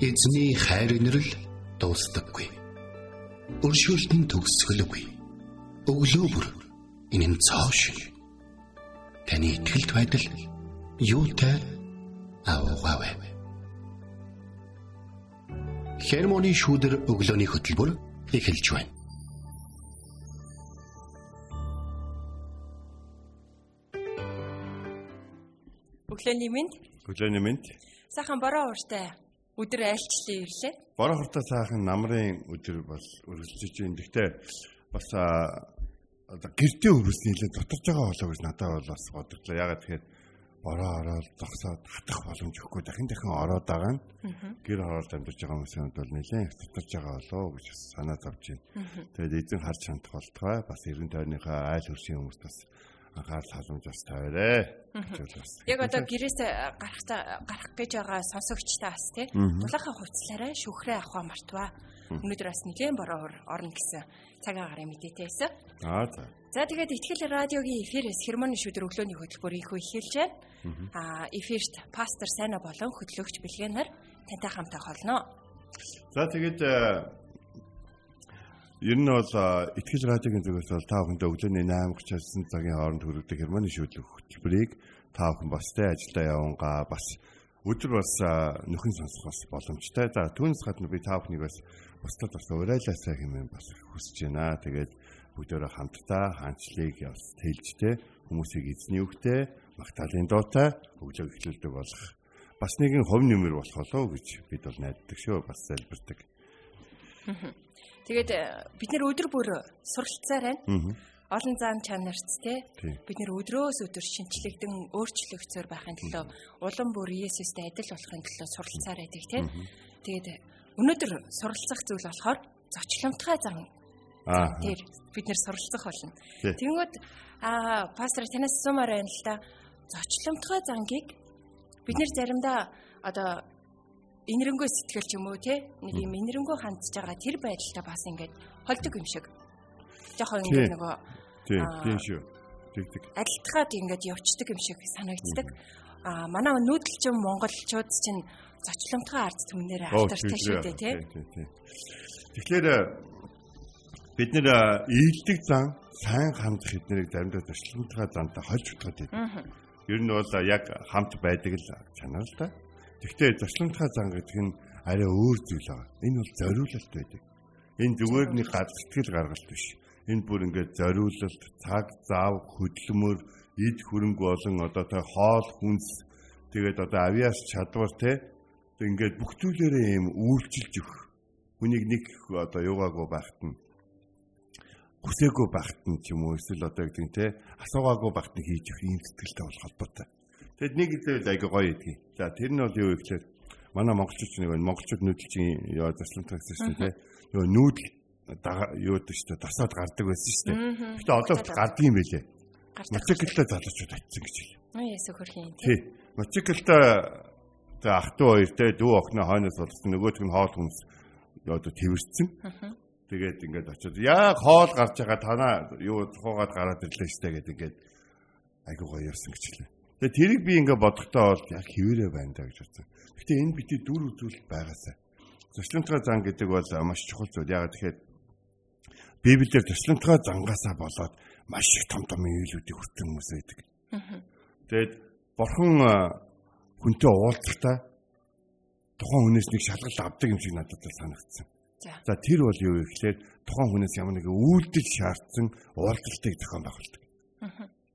Эзний хайр инрэл дуустдаггүй. Өршөөлт нь төгсгөлгүй. Өглөө бүр энэ нь цоо шиг. Таны ихтгэлд байдал юутай аавгаавэ. Хермоны шүүдэр өглөөний хөтөлбөр эхэлж байна. Өглөөний мэнд. Өглөөний мэнд. Сайхан бороо ууртай өдөр айлчлаа ирлээ. Бороо хуртаа сайхан намрын өдөр бол үргэлжлэж байна. Гэхдээ бас одоо гэртээ өнгөрсөн нэлээд доторж байгаа болоо гэж надад бол бас бодлоо. Ягаад тэгэхээр бороо ороод зогсоод хатах боломж өгөхгүй дахин дахин ороод байгаа нь гэр ороод амьдарч байгаа хүмүүсийн бол нэлээд доторж байгаа болоо гэж санаа зовж байна. Тэгээд эзэн харж хандах болтгой бас эргэн тойрныхаа айл хөршийн хүмүүс бас анхаарал халамж бас тавиарэ. Яг одоо гэрээс гарах гарах гэж байгаа сонсогчдаа бас тий дулаахан хувцлаараа шүхрээ авах мартваа. Өнөөдөр бас нэгэн бороо орно гэсэн цагаан гарын мэдээтэй байсан. Аа за. За тэгээд ихтгэл радиогийн эфирээс хермоны шүдэр өглөөний хөтөлбөр их эхэлж байна. Аа эфирт пастор Сайна болон хөтлөгч Бэлгэнаар тантай хамтаа холно. За тэгээд Ер нь бол ихтгэл радиогийн зүгээс бол та бүхэндээ өглөөний 8:30-аас цагийн хооронд хүргэдэг хермоны шүүдлэх хөтөлбөрийг та бүхэн бастай ажилдаа явангаа бас өдөр бас нөхөн сонсох бас боломжтой. За түүнээс гадна би та бүхнийг бас бусдад бас урайлаасаа хэмээн бас хүсэж байна. Тэгээд бүгдөө хамтдаа хаанчлыг бас тэлжтэй хүмүүсийг эзний үгтэй магтаалын дуутай өглөө эхлүүлдэг болох бас нэгэн хов нэмэр болох болоо гэж бид бол найддаг шүү бас залбирдаг. Тэгээд э, бид нэр өдөр бүр суралцаар байна. Олон зам чанарт те бид нэр өдрөөс өдөр шинчлэгдэн өөрчлөгцөөр байхын төлөө улам бүр Иесустэй адил болохын төлөө суралцаар байдаг те. Тэгээд өнөөдөр суралцах зүйл болохоор зочломтгай зам. Тэр бид нэр суралцах болно. Тэнгүүд а пастор танаас асуумаар байна л да. Зочломтгай зангийг бид нэр заримдаа одоо инэрэнгөө сэтгэл ч юм уу те нэг юм инэрэнгөө хандж байгаа тэр байдалтай бас ингээд холдог юм шиг. Жохон ингээд нөгөө тийм шүү. Тэгдэг. Адилтгаад ингээд явцдаг юм шиг санагддаг. А манай нүүдэлчин монголчууд чинь зочломтгой ард түмнээр алдартай шүү дээ тий. Тэгэхээр бид нэр ийдэг зан сайн хандах эднэрийг заримдаа зочломтгой зантай хольж утгаад байдаг. Ер нь бол яг хамт байдаг л чанар л да. Гэхдээ зочломтгой зан гэдэг нь арай өөр зүйл байгаа. Энэ бол зориулалт байдаг. Энэ зүгээр нэг гадстгэл гаргалт биш. Энэ бүр ингээд зориулалт, цаг, зав, хөдөлмөр, эд хөрөнгө болон одоо та хоол хүнс тэгээд одоо авиас чадвар те ингээд бүх зүйлээрээ юм үйлчилж өгөх. Хүнийг нэг одоо юугаагүй байхад нь хүсээгүй байхад нь ч юм уу эсвэл одоо гэдэг нь те асуугаагүй байхад нь хийж өгөх юм сэтгэлтэй болох холбоотой. Тэгэд нэг хэлбэл айгүй гоё идэгий. За тэр нь бол юу вэ гэхээр манай монголчууд нэг байна. Монголчууд нүүдэлчин яа засламтгаас шүү дээ. Нөгөө нүүдэл юу гэдэг шүү дээ. Тасаад гардаг байсан шүү дээ. Гэтэ одоо ч гардаг юм байлээ. Мотоциклтэй залуучууд очсон гэж хэлээ. Аа ясаа хөрхийн. Тий. Мотоциклтэй тэг ах トゥ хоёр те дүү охны хойноос болсон нөгөөх нь хоол хүнс одоо тэрсэн. Тэгээд ингээд очиод яа хоол гарч байгаа танаа юу тухайгаад гараад ирлээ штэ гэдэг ингээд айгуу гоё явсан гэж хэлээ. Тэгээ тэрийг би ингээ бодохдоо бол яг хിവэрэ байна да гэж бодсон. Гэхдээ энэ бити дүр үзүүлэлт байгаасаа. Зочлонтгой зан гэдэг бол маш чухал зүйл. Ягаад тэгэхээр Библиэр зочлонтгой зангаасаа болоод маш их том том үйлүүдийг хүртэн хүмүүс байдаг. Тэгээд бурхан хүнтэй уулзахдаа тухайн хүнээс нэг шалгалт авдаг юм шиг надад санагдсан. За тэр бол юу вэ гэхээр тухайн хүнээс ямар нэгэн үйлдэл шаардсан уулзалтыг зохион байгуулдаг.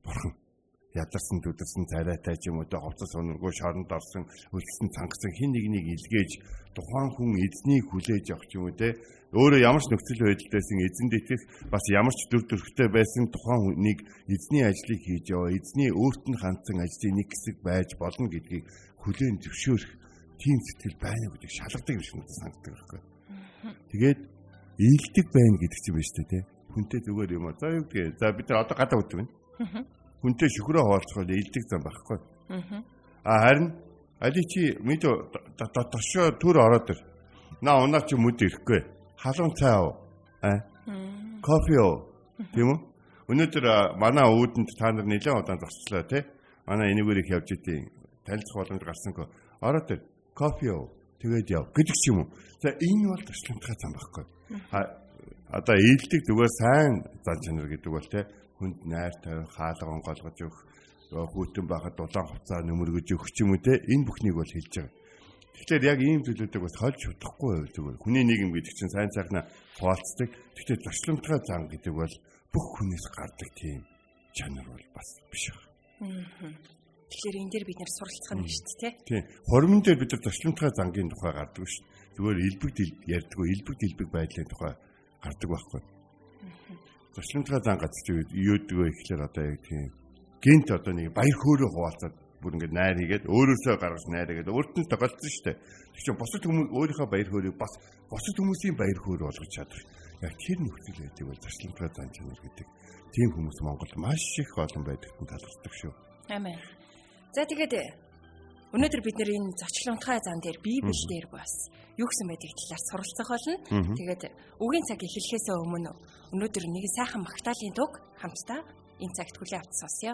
Бурхан ядарсан төдөрсөн царайтай ч юм уу ховцос өнөргөө шоронд орсон өлсөн цангасан хин нэгнийг илгээж тухайн хүн эзнийг хүлээж авах юм уу те өөрөө ямар ч нөхцөл байдалтайсан эзэнд итгэх бас ямар ч дүр төрхтэй байсан тухайн хүнийг эзний ажлыг хийж яваа эзний өөрт нь хандсан ажлын нэг хэсэг байж болно гэдгийг хүлээн зөвшөөрөх тийм сэтгэл байна гэдэг шалгадаг юм шиг надад санагддаг байхгүй. Тэгээд ийгдэг байна гэдэг чинь биш үү те хүнтэй зүгээр юм аа. За юу гээ. За бид нар одоо гадаа үтдэг байна хүнтэй шөхрөө хуваалцах илдэг зам байхгүй. Аа харин али чи мэд дотошоо төр ороод ир. На унаа чи мүд ирэхгүй. Халуун цай аа. Аа. Кофе оо. Тийм үү? Өнөөдөр манай өвдөнд та нар нэлээд удаан зогсчлаа тий. Манай их явж идэв. Танилцах боломж гарсангүй. Ороод ир. Кофе оо. Тэгээд яв гэдэг ч юм уу. За энэ бол туршлагатай зам байхгүй. А одоо ээлдэг зүгээр сайн зан чанар гэдэг бол те хүнд найр тавих, хаалга онгойлгож өгөх, хүүтэн байхад дулаан хуцаа нөмөргөж өгөх ч юм те энэ бүхнийг бол хэлж байгаа. Тэгэхээр яг ийм зүйлүүдийг бас холж чадахгүй байв зүгээр. Хүний нийгэм гэдэг чинь сайн сайхна хуваалцдаг. Тэгэхээр зочломтгой зан гэдэг бол бүх хүнээс гардаг тийм чанар бол бас биш байна. Тэгэхээр энэ дээр бид нэр суралцах нь шүү дээ, тийм. Хоримн дээр бид нар зочломтгой зангийн тухай гардаг шүү. Зүгээр элбэг ярьдаггүй, элбэг дэлбэг байдлын тухай гардаг байхгүй. Зочломтгой зан газар чи юу гэдэг вэ гэхэлэр одоо яг тийм гинт одоо нэг баяр хөөрөө хуваалцаад бүр ингээд найр хийгээд өөрөөсөө гаргаж найр хийгээд өөрт нь тоглолцсон шүү дээ. Тэг чинь бусад хүмүүс өөрийнхөө баяр хөөргийг бас бусад хүмүүсийн баяр хөөр болгож чадах. Яг тэр нөхцөл байдгийг бол зарчлагын зан чанар гэдэг. Тийм хүмүүс Монголд маш их олон байдагт талархдаг шүү. Амен. За тэгээд өнөөдөр бид нэр энэ зочлонтгай зан дээр библ дээр бас юу гэсэн байдгийг талаар суралцах болно. Тэгээд үгийн цаг эхлэхээс өмнө өнөөдөр нэг сайхан магтаалын туг хамтдаа энэ цагт хүлээн авч сонсъё.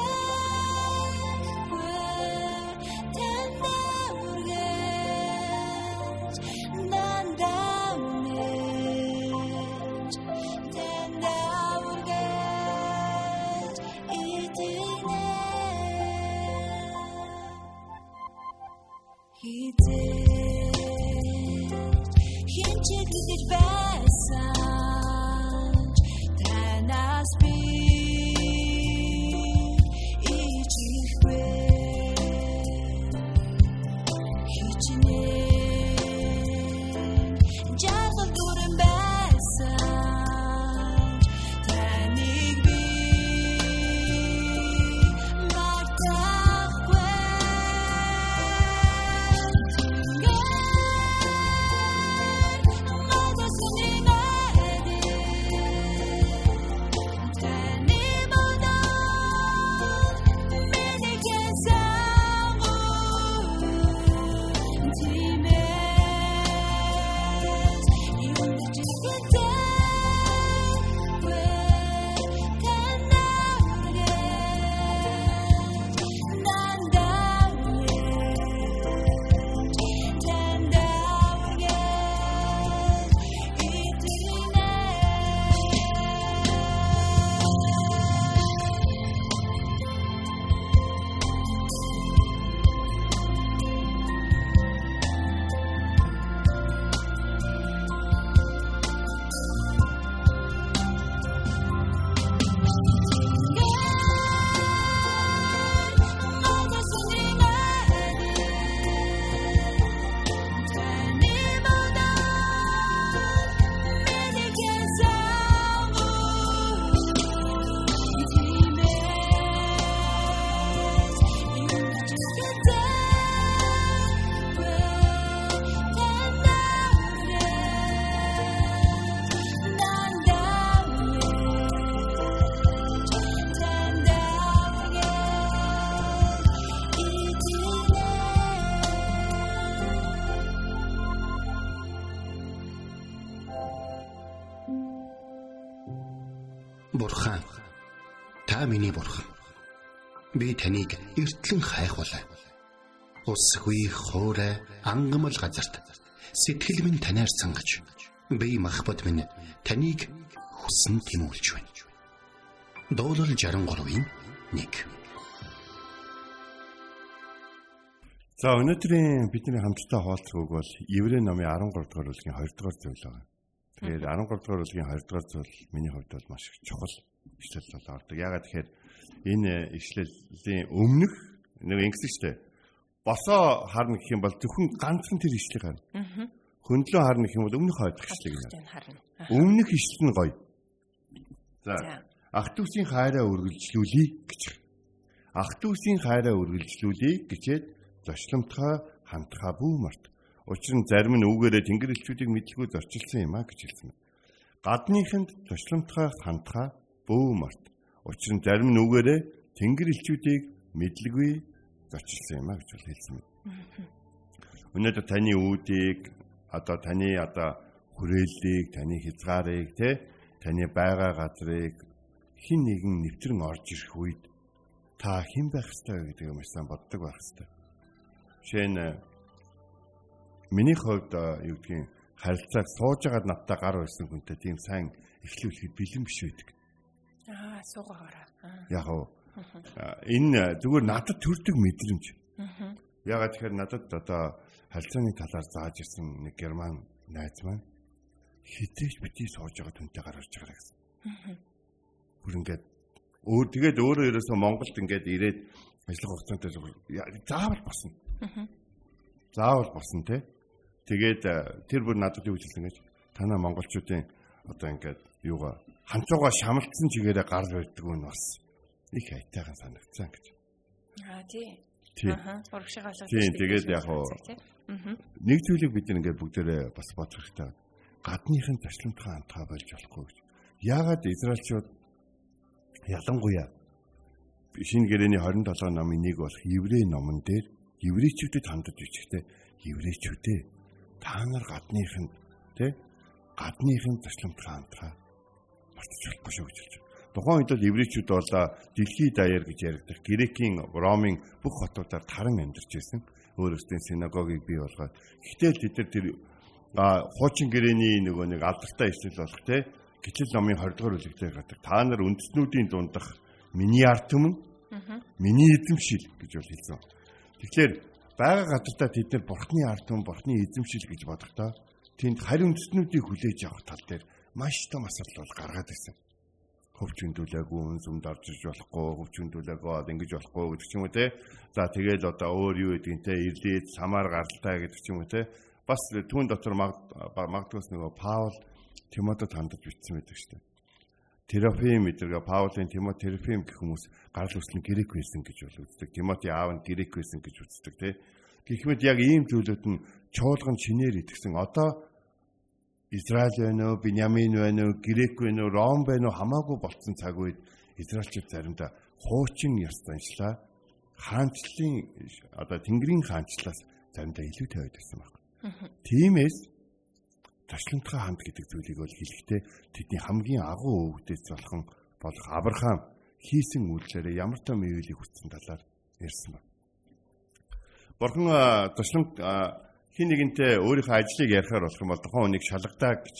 Та миний бурхан. Би таныг эртлэн хайхвалаа. Усгүй хоорой ангамл газарт сэтгэл минь танаар сангаж би махбат минь таныг хүсн тимүүлж байна. Дуулал 63-ийн 1 За өнөөдрийн бидний хамтдаа хаалцах үг бол Еврей номын 13 дугаар бүлгийн 2 дугаар зүйл байна. Тэгээд 13 дугаар бүлгийн 2 дугаар зүйл миний хувьд бол маш их чухал ишлэл болоод. Ягаад тэгэхээр энэ ишлэлийн өмнөх нэг ингэсэжтэй босоо харна гэх юм бол зөвхөн ганцхан тэр ишлэг харна. Хөндлөө харна гэх юм бол өмнөх хойдох ишлэг юм. Өмнөх ишлэл нь гоё. За ах トゥ усийн хайраа үргэлжлүүлэе гэж. Ах トゥ усийн хайраа үргэлжлүүлэе гэчээд зочломтгой хамтхаа бүү март. Учир нь зарим нь үүгээрээ тэнгэр элчүүдийг мэдлгүй зорчилсан юм а гэж хэлсэн. Гадныхынд зочломтгой хамтхаа бүү март. Учир нь зарим нь үүгээрээ тэнгэр элчүүдийг мэдлгүй зочилсан юм а гэж хэлсэн мэт. Өнөөдөр таны үүдийг одоо таны одоо хүрээллийг, таны хязгаарыг те таны байгаа газрыг хин нэгэн нэвтрэн орж ирэх үед та хэн байх ёстой гэдэг юм сайн боддог байх ёстой. Жишээ нь миний хувьд юу гэдгийг харилцааг сууж байгаад надтай гар байсан хүнтэй тийм сайн эхлүүлэхэд бэлэн биш байдаг. Аа суугаараа. Яг уу энэ зүгээр надад төрдөг мэдрэмж. Ягаад тэгэхээр надад одоо харилцааны талаар зааж ирсэн нэг герман найз маань хитэж бити сууж байгаа түнтэй гарч байгаа гэсэн. Бүр ингээд өөр тэгээд өөрөө ерөөсөө Монголд ингээд ирээд ажиллах хугацаантай заавал босно. Заавал босно те. Тэгээд тэр бүр надад юу хэлсэн гэж танаа монголчуудын одоо ингээд юугаа ханцууга шамлцсан чигээрээ гар барьдаг нь бас их айтайхан санагдсан гэж. Аа тий. Аха. Урагшаа олгож. Тийм тэгээд яг хоо нэг зүйлийг бид ингээд бүгдээрээ бас бодох хэрэгтэй. Гадныхын зарчламтхан амтгаа болж болохгүй гэж. Яагаад Израильчууд ялангуяа шинэ гэрээний 27 номын нэг болох Еврей номон дээр еврейчүүдэд хандаж бичгтээ еврейчүүдээ та нар гадныхын тэ гадныхын зарчламтхан амтгаа мартаж болохгүй шүү гэж хэлж байна. Тухайн үед бол еврейчүүд бол дэлхий даяар гэж яригдах Грекийн Ромын бүх хотуудаар таран амьдарч байсан. Өөрөөсөө синагогийг бий болгоод. Гэхдээ тэд нар тэр хуучин гэрээний нөгөө нэг алдартай ишлэл болох те гिचэл номын 20 дугаар бүлэгтээ гадаг та нар үндэснүүдийн дундах миний арт түмэн миний эзэмшил гэж бол хэлсэн. Тэгэхээр байгаа газартаа тэд нар бурхны арт түмэн бурхны эзэмшил гэж бодохдоо тэнд харь үндэснүүдийг хүлээж авах тал дээр маш том асуудал бол гаргаад ирсэн. Хөвчөндүүлээгүй үнс өмд орж иж болохгүй хөвчөндүүлээгүй ингэж болохгүй гэдэг ч юм уу те. За тэгэл одоо өөр юу гэдгийг те ирлээд самаар гаралтай гэдэг ч юм уу те. Бас түүн дотор магадгүйс нөгөө Паул Тимотед хандаж бичсэн байдаг шүү дээ. Терафим гэдэргээ Паулийн Тимот Терафим гэх хүмүүс гарал үүслэн грек байсан гэж бол үздэг. Тимоти аав нь грек байсан гэж үздэг те. Гэх мэт яг ийм зүйлүүд нь чуулган шинээр итгэсэн одоо Израиль байна уу, Биньямин байна уу, Грек байна уу, Ром байна уу хамаагүй болцсон цаг үед Израильчууд заримдаа хуучин ёс заншлаа хаанчлалын одоо Тэнгэрийн хаанчлалаас заримдаа илүүтэй байдсан баг. Тиймээс ташлантхай хамт гэдэг зүйлийг бол хэлэхдээ тэдний хамгийн агуу өвгдөөс болох болох Авраам хийсэн үйлчлэрээ ямар том ивэлийг хүссэн талаар ярьсан байна. Бурхан ташламт хин нэгэнтэй өөрийнхөө ажлыг ярихаар болох юм бол тухайн хүнийг шалгадаа гэж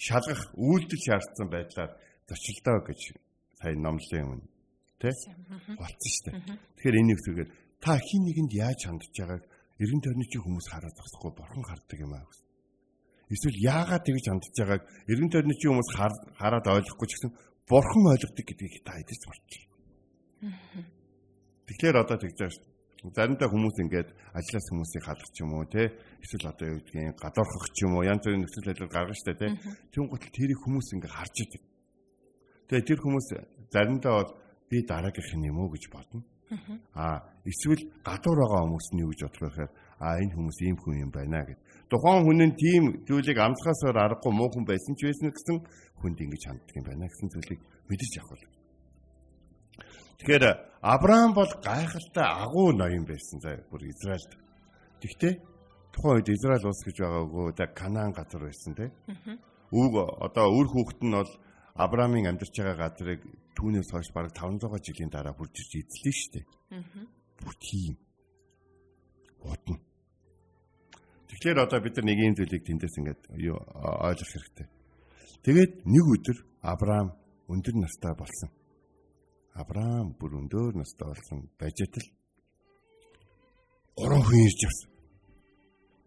шалгах үйлдэл шаардсан байдлаар зочилдоо гэж сая номлын юм тий болцсон шүү дээ. Тэгэхээр энэ зүгээр та хин нэгэнд яаж хандж байгааг эргэн тойрны чинь хүмүүс хараад зогсохгүй бурхан харддаг юм аа. Эсвэл яагаад тэгж хандж байгааг эргэн тойрны чинь хүмүүс хараад ойлгохгүй ч гэсэн бурхан ойлгодог гэдгийг та эдэрч мартчих. Тэгэхээр одоо тэгж байгаа шүү заримдаа хүмүүс ингээд ажлаас хүмүүсийг халах ч юм уу те эсвэл одоо юу гэдгийг гадуурхах ч юм уу янз бүрийн нөхцөл байдал гаргана штэ те тийм гутал тэрийг хүмүүс ингээд харж идэг. Тэгээ тэр хүмүүс заримдаа бол би дараагийнх юм уу гэж бодно. Аа эсвэл гадуур байгаа хүмүүс нь юу гэж бодох вэ гэхээр аа энэ хүмүүс ийм хүн юм байна гэд. Тухайн хүн нь тийм зүйлийг амсгаасаар аргагүй муу хүн байсан ч байсан гэсэн хүнд ингэж ханддаг юм байна гэсэн зүйлийг мэдэрч авах бол Тэгэхээр Авраам бол гайхалтай агуу ноён байсан заа бүр Израильд. Тэгтээ тухайн үед Израиль улс гэж байгаагүй да Канаан газар байсан тий. Үг одоо үр хүүхэд нь бол Авраамийн амьдарч байгаа газрыг түүнээс хойш бараг 500 жилийн дараа хурж ирж эзлээ шүү дээ. Бүр тийм. Бодно. Тэгэхээр одоо бид нар нэг юм зүйлийг тэндээс ингээд ойлгох хэрэгтэй. Тэгээд нэг өдөр Авраам өндөр настай болсон. Авраам бүр өндөр настай болсон байжэтэл гурван хүн ирж явсан.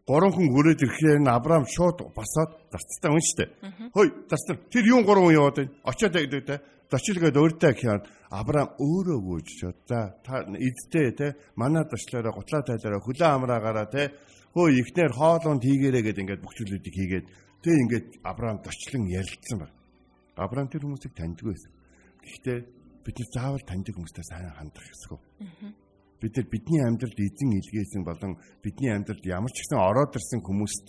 Гурван хүн хүрээд ирэхээр нь Авраам шууд басаад зарцтай хүн шүү дээ. Хөөе, зарцтай. Тэр юун гурван хүн яваад байна? Очоод гэдэг те. Дочилгээд өөртөө гэхээр Авраам өөрөө гүйж. За та эзтэй те. Манай дочлоороо гутлаа тайлаараа хөлөө амраагаараа те. Хөөе, ихнэр хоолунд хийгээрээ гэдэг ингээд бүх зүйлүүдийг хийгээд тэг ингээд Авраам дочлон ярилцсан байна. Авраам тэр хүмүүсийг таньдгүй байсан. Гэхдээ бид нар заавал таньдаг хүмүүстэй сайн хандах ёсгүй. Бид нар бидний амьдралд эзэн илгээсэн болон бидний амьдралд ямар ч гэсэн ороод ирсэн хүмүүст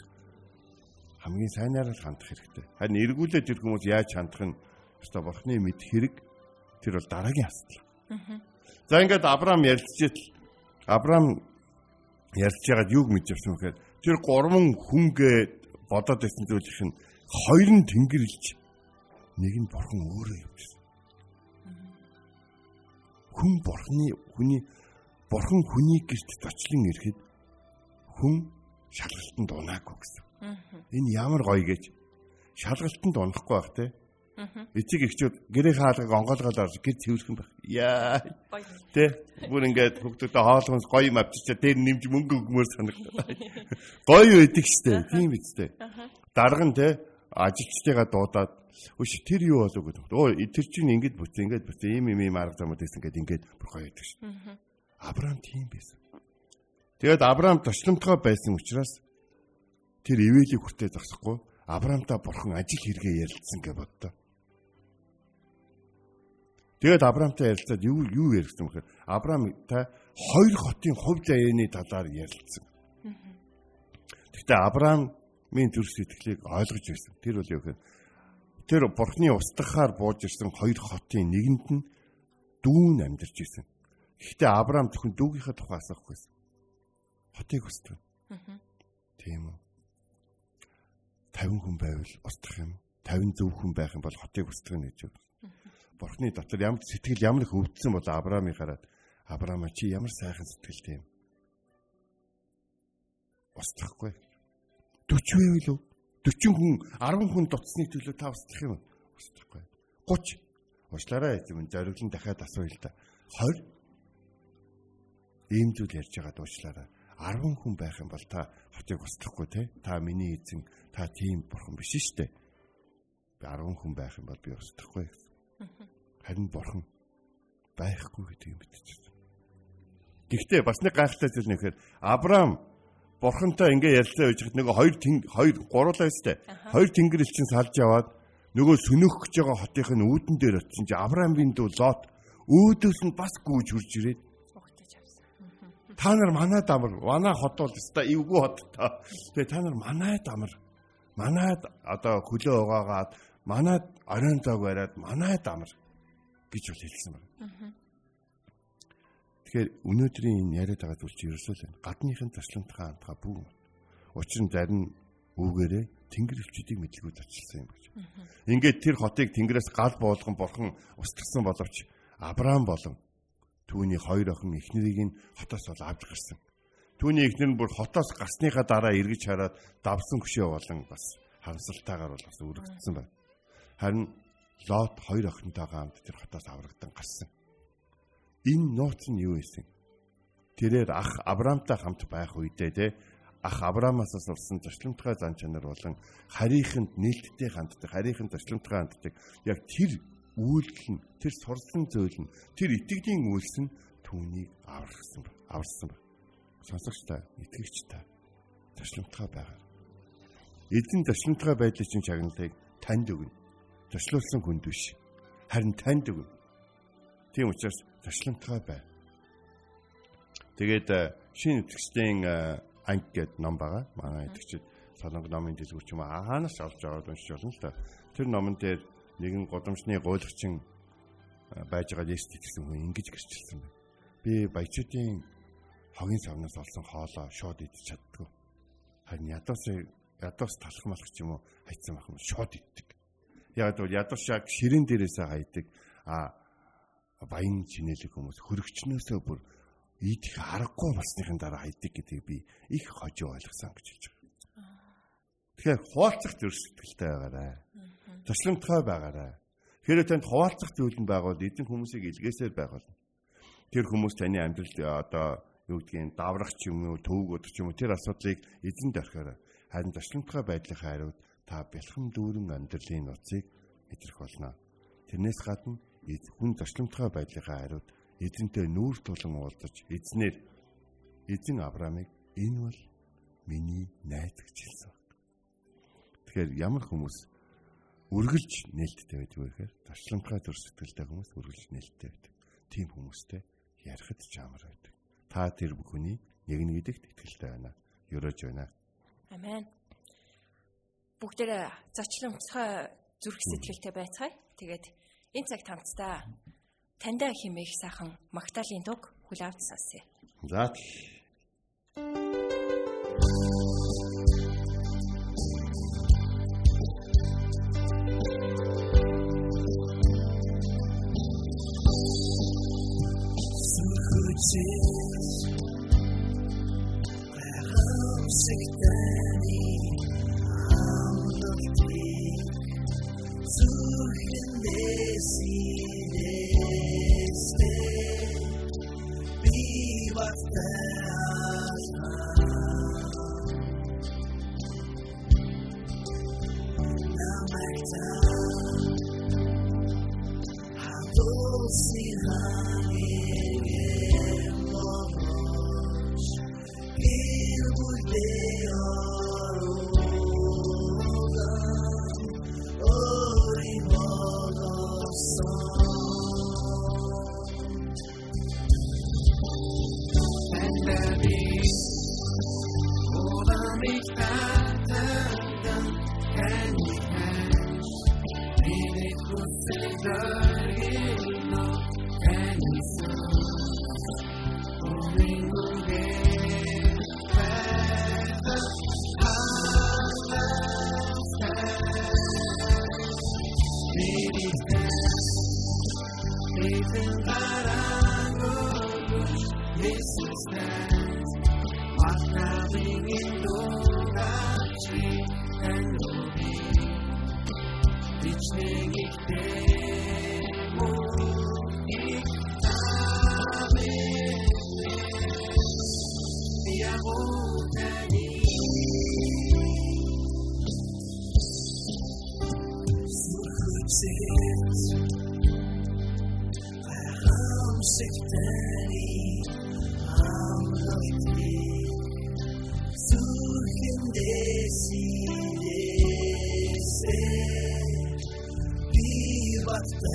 хамгийн сайнаар л хандах хэрэгтэй. Харин эргүүлээд тэр хүмүүс яаж хандах нь өстой бурхны мэд хэрэг тэр бол дараагийн асуудал. За ингээд Авраам ярилцжээл Авраам ярьж байгаад юуг мэдж авсан гэхээр тэр гурван хүнгээ бодоод байсан зүйлийнх нь хоёр нь тэнгэрлж нэг нь бурхан өөрөө явчихсан хүн бурхны хүний бурхан хүний гэрт зочлон ирэхэд хүн шалгалтанд унаагүй гэсэн. Энэ ямар гоё гэж шалгалтанд унахгүй байх те. Эцэг эхчүүд гэрээ хаалгыг онгоолгоод орж гэр цэвэрхэн байх. Яа. Тэ бүр ингээд хүүхдүүдэд хоолгоос гоё юм авчирчаа дээр нэмж мөнгө өгмөр санагдав. Гоё байдаг штэ. Тийм үстэй. Дарга нь те ажилчдыгаа дуудаад Үш тэр юу болов гэдэг. Оо тэр чинь ингэж бүтээ ингэж бүтээ ийм ийм ийм арга замууд гэсэн ингээд бүр гоё байдаг шин. Авраам тийм байсан. Тэгээд Авраам точломтгой байсан учраас тэр ивэлийг хүртээ зогсохгүй Авраамтай бурхан ажил хэрэгээ ярилцсан гэж боддоо. Тэгээд Авраамтай ярилцаад юу юу ярилцсан бэхээр Авраамтай хоёр хотын хувь заяаны талаар ярилцсан. Гэхдээ Авраамын зүрх сэтгэлийг ойлгож байсан. Тэр бол юу гэхээр тэр бурхны устгахаар бууж ирсэн хоёр хотын нэгэнд нь дүүн амьдарч ирсэн. Гэхдээ Авраам зөвхөн дүүгийнхээ тухай асуухгүйсэн. Хотыг устгах. Тийм үү. 50 хүн байвал устгах юм. 50 зөв хүн байх юм бол хотыг устгах нь гэж байна. Бурхны дотор ямар сэтгэл ямар их өвдсөн бол Авраамыг хараад Авраама чи ямар сайхан сэтгэлтэй юм. Устгахгүй. 40 байвал үү? 40 хүн 10 хүн дуцсны төлөө та устгах юм устгахгүй. 30 уучлаарай эзэм зориглон дахиад асууя л да 20 ийм зүйл ярьж байгаа дуучлаарай 10 хүн байх юм бол та хотыг устгахгүй те. Та миний эзэн та тийм бурхан биш шүү дээ би 10 хүн байх юм бол би устгахгүй. Харин бурхан байхгүй гэдэг юм битчихсэн Гэхдээ бас нэг гайхалтай зүйл нэхэр Авраам бурхантай ингээ ярилцаа байж хад нөгөө хоёр хоёр гурлаа өстэй. Хоёр тэнгэр элчин салж яваад нөгөө сөнөх гэж байгаа хотынх нь үүдэн дээр очсон чи Авраамийн дүү Лот өөдөөс нь бас гүйж хурж ирээд Та нар манай дамар, манай хот бол өстой эвгүй хот та. Тэгээ та нар манай дамар. Манайд одоо хөлөө угаагаад манайд оройн зог бариад манай дамар гэж бол хэлсэн байна. Тэгэхээр өнөөдрийн энэ яриад байгаа зүйл чи ерөөсөө л гадныхын таслантхаа хамтгаа бүх. Учир нь зарим үүгээрээ тэнгэр өвчтийг мэдлгүүд очилсан юм гэж. Ингээд тэр хотыг тэнгэрээс гал буулган бурхан устгасан боловч Авраам болон түүний хоёр охин эхнэрийг нь хотоос бол авч гарсан. Түүний эхнэр нь бүр хотоос гарсныхаа дараа эргэж хараад давсан хөшөө болон бас хансалтайгаар бол бас өргөцсөн байна. Харин Лот хоёр охинтойгоо хамт тэр хотоос аврагдан гарсан. Энэ нууц нь юу байсан? Тэрээр ах Авраамтай хамт байх үедээ те ах Авраамаас олсон зочломтгой зан чанар болон харийнханд нээлттэй ханддаг, харийнхан зочломтгой ханддаг. Яг тэр үйлдэл нь, тэр сурсан зүйл нь, тэр итгэлийн үйлс нь түүнийг аварсан ба, аварсан ба. Сонсогч та, итгэгч та зочломтгой байгаа. Эзэн зочломтгой байдлын чинь чагналыг танд өгнө. Зочлуулсан хүнд биш. Харин танд өгнө. Тийм учраас туршламтгай бай. Тэгээд э, шинэ итгэжтийн э, анги гэдэг ном байгаа. Манай итгэжид солонго номын дэлгүүр ч юм аа хаанаас авч аваад уншиж болно л та. Тэр номон дээр нэгэн годамжны гуйлагчин э, байж байгаа Есүс итгэсэн хүн ингэж гэрчилсэн байна. Би баячуудын хогийн савнаас олсон хоолоо шууд идэж чаддгүй. Харин ядаас ядаас талах малах ч юм уу хайцсан байх юм шууд иддэг. Яг бол ядаас яг ширэн дээрээсээ хайдаг. А баян чинэлэг хүмүүс хөрөгчнөөсөө бүр идэх аргагүй болсныхын дараа хайдаг гэдгийг би их хожоо ойлгосон гэж хэлж байгаа. Тэгэхээр хуваалцах төр сэтгэлтэй байгаарай. Туслимтгай байгаарай. Тэгэхээр танд хуваалцах зүйл нь байгавал эзэн хүмүүсийг илгээсээр байгуул. Тэр хүмүүс таны амьдралд одоо юу гэдгийг даврах ч юм уу, төвөг өдөр ч юм уу тэр асуудлыг эзэнд орхиорой. Харин туслимтгай байдлынхаа хариуд та бэлхэн дүүрэн амьдралын нуцыг мэдрэх болно. Тэрнээс гадна хүн зочломтгой байдлынхаа хариуд эзэнтэй нүүр тулан уулзаж эзнэр эзэн Авраамыг энэ бол миний найз гэж хэлсэн баг. Тэгэхээр ямар хүмүүс үргэлж нээлттэй байдаг вэ гэхээр зочломтгой төр сэтгэлтэй хүмүүс үргэлж нээлттэй байдаг. Тийм хүмүүстэй ярихад ч амар байдаг. Та тэр бүхний нэг нэг гэдэгт итгэлтэй байна. Ерөөж байна. Амен. Бүгдээ зочломтгой зүрх сэтгэлтэй байцгаая. Тэгээд Энэ цагт хамтдаа таньдаа химээх сайхан Магдалины дуг хүлээвч сасъя. За Сүрхүцээ Хөөсөгдөний Beni kurtarır, no, en son. birthday.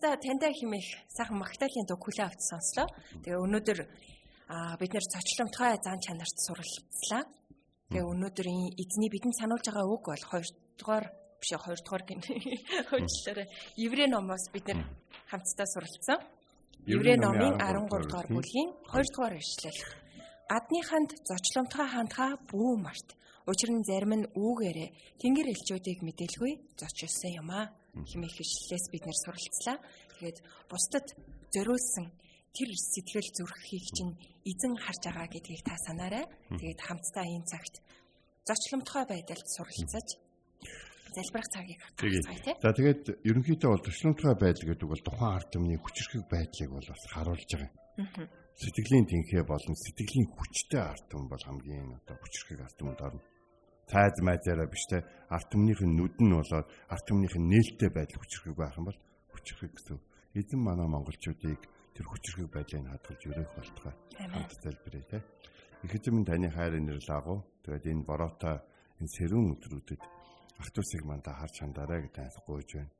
Хамтдаа таньдаа химэх сайхан Магдалины дуу хүлээ авч сонслоо. Тэгээ өнөөдөр бид нэр зочломтгой зан чанарт суралцлаа. Тэгээ өнөөдөр эзний бидэнд сануулж байгаа үг бол 2 дугаар биш 2 дугаар гин хөөчлөөрэ Еврей номоос бид нэр хамтдаа суралцсан. Еврей номын 13 дугаар бүлгийн 2 дугаар ишлэл. Адныханд зочломтгой хандхаа бүү март. Учир нь зарим нь үүгээрээ тэнгэр элчүүдийг мэдээлгүй зочилсан юм аа хэмээх ишлэлээс бид нэр суралцлаа. Тэгээд бусдад зориулсан тэр сэтгэл зүрхийг чинь эзэн харж байгаа гэдгийг та санаарай. Тэгээд хамтдаа энэ цагт зочломтгой байдалд суралцаж залбирах цагийг авчихсан тийм. За тэгээд ерөнхийдөө бол зочломтгой байдал гэдэг бол тухайн ард түмний хүчрхэг байдлыг бол бас харуулж байгаа юм. Сэтгэлийн тэнхээ болон сэтгэлийн хүчтэй ард түмэн бол хамгийн одоо хүчрхэг ард түмэнд орно цайз майзаараа биш те арт түмнийхэн нүд нь болоод арт түмнийхэн нээлттэй байдал хүчрхэг байх юм бол хүчрхэг гэсэн. Эзэн манай монголчуудыг тэр хүчрхэг байдлыг хадгалж өрөөх болтугай. Хамт залбирая те. Их эзэн таны хайр инэрл агуу. Тэгээд энэ бороотой энэ сэрүүн өдрүүдэд ゥ усыг мандаа харж хандаарай гэж тайлбарж байна.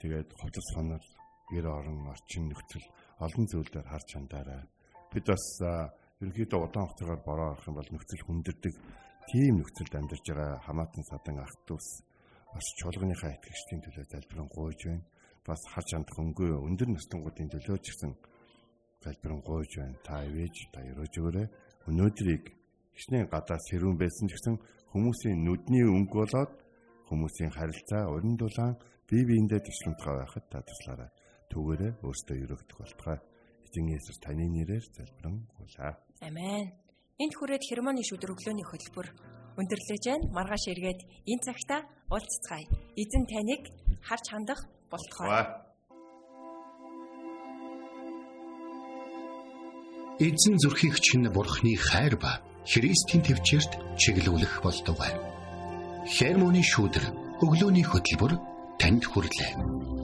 Тэгээд хувцас хонол, гэр орон, орчин нөхцөл олон зүйлээр харж хандаарай. Бид бас ерөнхийдөө удаан хугацаагаар бороо авах юм бол нөхцөл хүндэрдэг тийм нөхцөлд амьдарч байгаа хамаатан садан ах トゥ ус бас чуулганыхаа итгэгчдийн төлөө залбирэн гуйж байна. Бас харж хандах өнгөө өндөр настангуудын төлөө ч гэсэн залбирэн гуйж байна. Та ивэж та өрөөж өгөөрэй. Өнөөдрийг хичнээн гадаа сэрүүн байсан ч гэсэн хүмүүсийн нүдний өнгө болоод хүмүүсийн харилцаа уран дулаан бие биендээ тусламтгай байхад та туслаарай. Түгээрээ өөртөө өрөөгдөх болтугай. Эзэн Есүс таны нэрээр залбирэн гуйлаа. Амен. Энд хүрээд хермоны шүдэр өглөөний хөтөлбөр өндөрлөж байна. Маргааш эргээд энэ цагта уулзцгаая. Эзэн таныг харж хандах болтугай. Эзэн зүрхийг чинь бурхны хайр ба Христийн төвчөрт чиглүүлэх болтугай. Хермоны шүдэр өглөөний хөтөлбөр танд хүрэлээ.